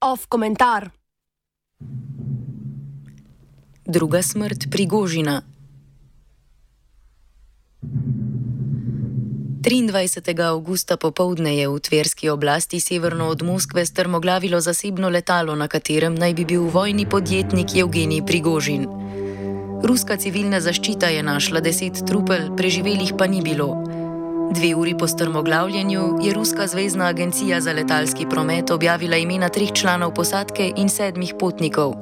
Off komentar. Druga smrt Prigožina. 23. avgusta popovdne je v tverski oblasti severno od Moskve strmoglavilo zasebno letalo, na katerem naj bi bil vojni podjetnik Evgenij Prigožin. Ruska civilna zaščita je našla deset trupel, preživelih pa ni bilo. Dve uri po strmoglavljanju je Ruska zvezdna agencija za letalski promet objavila imena treh članov posadke in sedmih potnikov.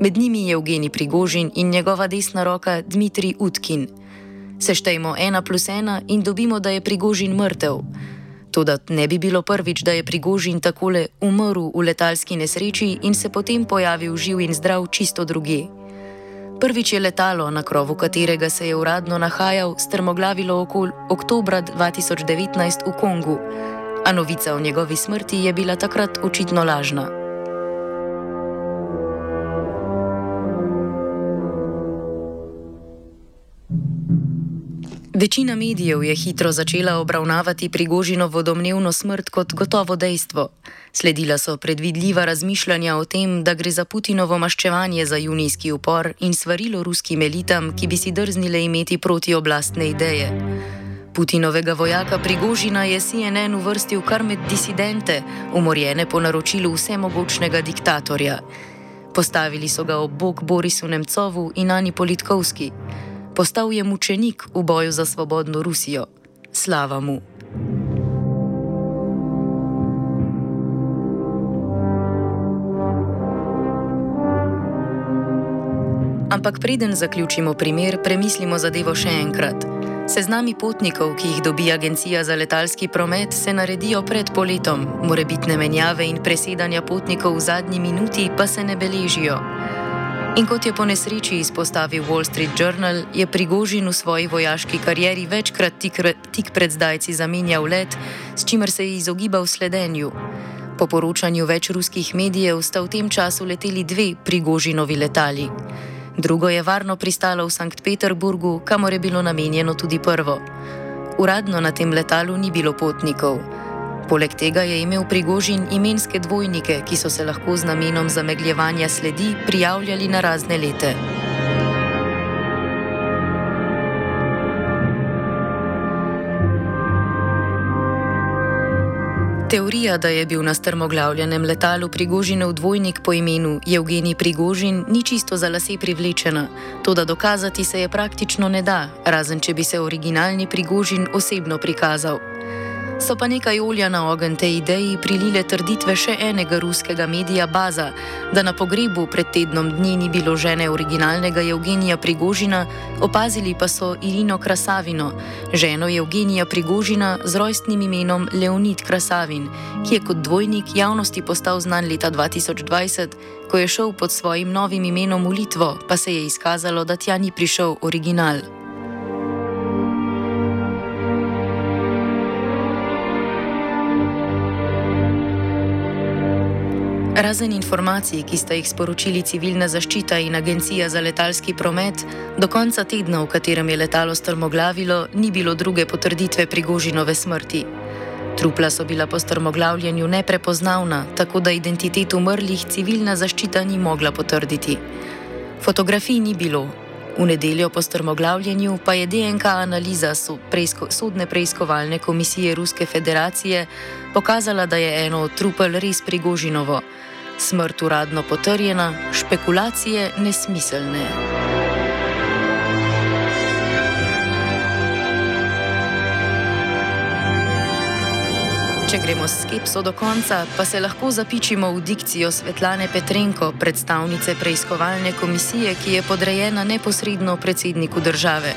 Med njimi je Evgenij Prigožin in njegova desna roka Dmitrij Utkin. Seštejmo ena plus ena in dobimo, da je Prigožin mrtev. To, da ne bi bilo prvič, da je Prigožin takole umrl v letalski nesreči in se potem pojavil živ in zdrav čisto druge. Prvič je letalo, na krovu katerega se je uradno nahajal, strmoglavilo okoli oktobra 2019 v Kongu, a novica o njegovi smrti je bila takrat očitno lažna. Večina medijev je hitro začela obravnavati Prigožinovo domnevno smrt kot gotovo dejstvo. Sledila so predvidljiva razmišljanja o tem, da gre za Putinovo maščevanje za junijski upor in svarilo ruskim elitam, ki bi si drznile imeti protioblastne ideje. Putinovega vojaka Prigožina je CNN uvrstil kar med disidente, umorjene po naročilu vsemogočnega diktatorja. Postavili so ga ob bok Borisu Nemcovu in Ani Politkovski postal je mučenik v boju za svobodno Rusijo. Slava mu. Ampak preden zaključimo primer, premislimo zadevo še enkrat. Seznami potnikov, ki jih dobi Agencija za letalski promet, se naredijo pred poletom, morebitne menjave in presedanja potnikov v zadnji minuti pa se ne beležijo. In kot je po nesreči izpostavil Wall Street Journal, je Prigožin v svoji vojaški karieri večkrat tik, tik pred zdajci zamenjal let, s čimer se je izogibal sledenju. Po poročanju več ruskih medijev sta v tem času leteli dve Prigožinovi letali. Drugo je varno pristalo v Sankt Peterburgu, kamor je bilo namenjeno tudi prvo. Uradno na tem letalu ni bilo potnikov. Poleg tega je imel Prigožin imenske dvojnike, ki so se lahko z namenom zamegljevanja sledi prijavljali na razne lete. Teorija, da je bil na strmoglavljenem letalu Prigožinov dvojnik po imenu Evgenij Prigožin, ni čisto za lase privlečena. To, da dokazati se je praktično ne da, razen če bi se originalni Prigožin osebno prikazal. So pa nekaj olja na ogen tej ideji prilile trditve še enega ruskega medija Baza, da na pogrebu pred tednom dni ni bilo žene originalnega Evgenija Prigožina, opazili pa so Irino Krasavino, ženo Evgenija Prigožina z rojstnim imenom Leonid Krasavin, ki je kot dvojnik javnosti postal znan leta 2020, ko je šel pod svojim novim imenom v Litvo, pa se je izkazalo, da tja ni prišel original. Razen informacij, ki sta jih sporočili civilna zaščita in agencija za letalski promet, do konca tedna, v katerem je letalo strmoglavilo, ni bilo druge potrditve prigožinove smrti. Trupla so bila po strmoglavljanju neprepoznavna, tako da identitet umrlih civilna zaščita ni mogla potrditi. Fotografij ni bilo. V nedeljo po strmoglavljanju pa je DNK analiza sodne preiskovalne komisije Ruske federacije pokazala, da je eno od trupel res prigožinovo smrt uradno potrjena, špekulacije nesmiselne. Če gremo s skepso do konca, pa se lahko zapičimo v dikcijo Svetlane Petrenko, predstavnice preiskovalne komisije, ki je podrejena neposredno predsedniku države.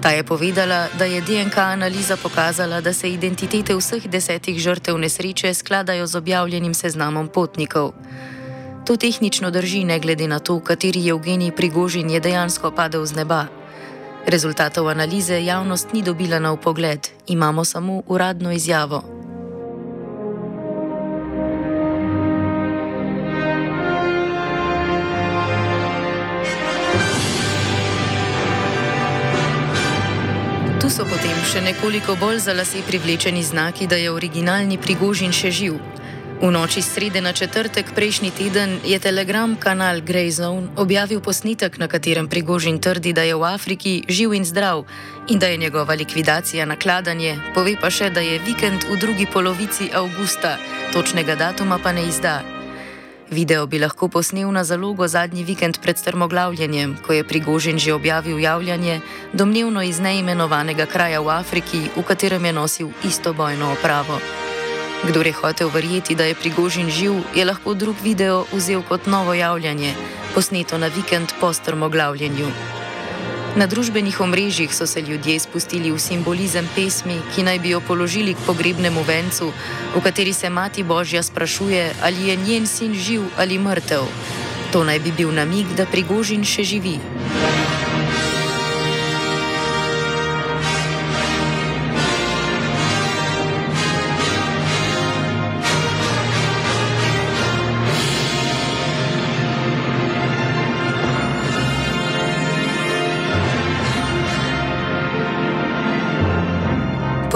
Ta je povedala, da je DNK analiza pokazala, da se identitete vseh desetih žrtev nesreče skladajo z objavljenim seznamom potnikov. To tehnično drži, ne glede na to, kateri Evgenij Prigožin je dejansko padel z neba. Rezultatov analize javnost ni dobila na upogled, imamo samo uradno izjavo. Še nekoliko bolj za lase privlečeni znaki, da je originalni prigožin še živ. V noči srede na četrtek prejšnji teden je telegram kanal Grey Zone objavil posnetek, na katerem prigožin trdi, da je v Afriki živ in zdrav in da je njegova likvidacija nakladanje, pove pa še, da je vikend v drugi polovici avgusta, točnega datuma pa ne izda. Video bi lahko posnel na zalogo zadnji vikend pred strmoglavljenjem, ko je prigožin že objavil javljanje, domnevno iz neimenovanega kraja v Afriki, v katerem je nosil isto bojno opravo. Kdor je hotel verjeti, da je prigožin živ, je lahko drug video vzel kot novo javljanje, posneto na vikend po strmoglavljenju. Na družbenih omrežjih so se ljudje spustili v simbolizem pesmi, ki naj bi jo položili k pogrebnemu vencu, v kateri se Mati Božja sprašuje, ali je njen sin živ ali mrtev. To naj bi bil namig, da prigožin še živi.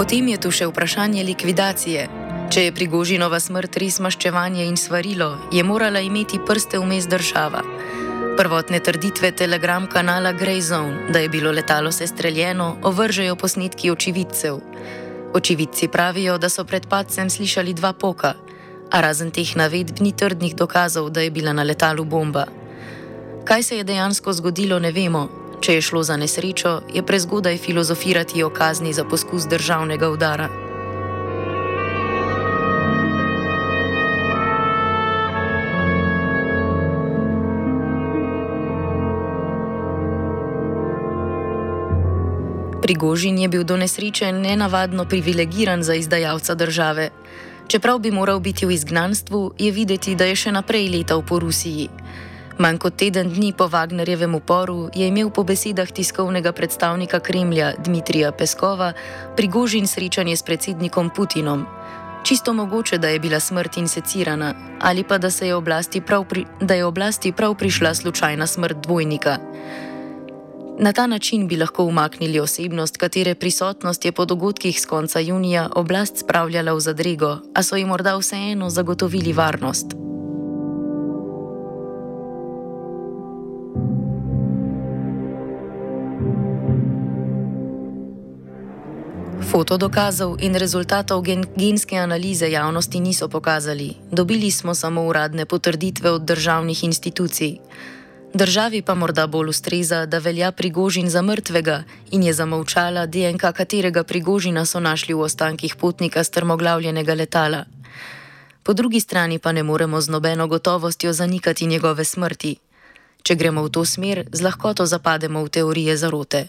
Potem je tu še vprašanje likvidacije. Če je Prigožinova smrt res maščevanje in svarilo, je morala imeti prste vmes država. Prvotne trditve telegram kanala Grey Zone, da je bilo letalo sestreljeno, ovržejo posnetki očividcev. Očividci pravijo, da so pred padcem slišali dva poka, a razen teh navedb ni trdnih dokazov, da je bila na letalu bomba. Kaj se je dejansko zgodilo, ne vemo, Če je šlo za nesrečo, je prezgodaj filozofirati o kazni za poskus državnega udara. Prigožin je bil do nesreče nenavadno privilegiran za izdajalca države. Čeprav bi moral biti v izgnanstvu, je videti, da je še naprej letal po Rusiji. Manj kot teden dni po Wagnerjevem uporu je imel po besedah tiskovnega predstavnika Kremlja Dmitrija Peskova prigožin srečanje s predsednikom Putinom. Čisto mogoče, da je bila smrt insecirana ali pa da, je pri, da je oblasti prav prišla slučajna smrt dvojnika. Na ta način bi lahko umaknili osebnost, katere prisotnost je po dogodkih z konca junija oblast spravljala v zadrego, a so jim morda vseeno zagotovili varnost. Fotodokazov in rezultatov gen genske analize javnosti niso pokazali, dobili smo samo uradne potrditve od državnih institucij. Državi pa morda bolj ustreza, da velja prigožin za mrtvega in je zamolčala DNK, katerega prigožina so našli v ostankih potnika strmoglavljenega letala. Po drugi strani pa ne moremo z nobeno gotovostjo zanikati njegove smrti. Če gremo v to smer, z lahkoto zapademo v teorije zarote.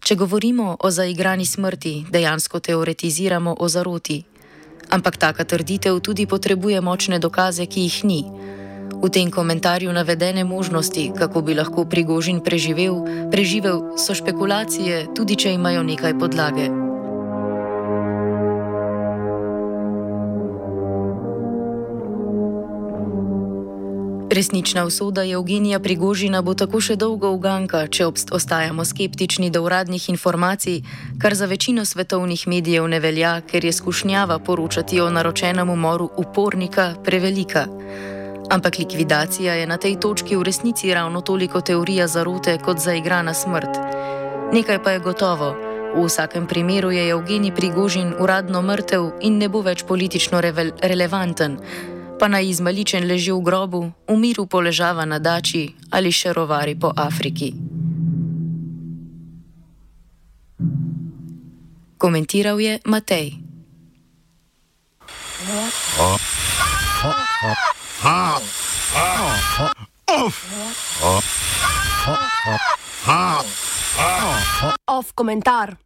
Če govorimo o zaigrani smrti, dejansko teoretiziramo o zaroti. Ampak taka trditev tudi potrebuje močne dokaze, ki jih ni. V tem komentarju navedene možnosti, kako bi lahko Prigožin preživel, preživel so špekulacije, tudi če imajo nekaj podlage. Resnična usoda Evgenija Prigožina bo tako še dolgo uganka, če ostajamo skeptični do uradnih informacij, kar za večino svetovnih medijev ne velja, ker je skušnjava poročati o naročenem umoru upornika prevelika. Ampak likvidacija je na tej točki v resnici ravno toliko teorija zarote kot zaigrana smrt. Nekaj pa je gotovo. V vsakem primeru je Evgenij Prigožin uradno mrtev in ne bo več politično relevanten pa naj izmaličen leži v grobu, v miru poležava na dači ali še rovari po Afriki. Komentiral je Matej. Off komentar.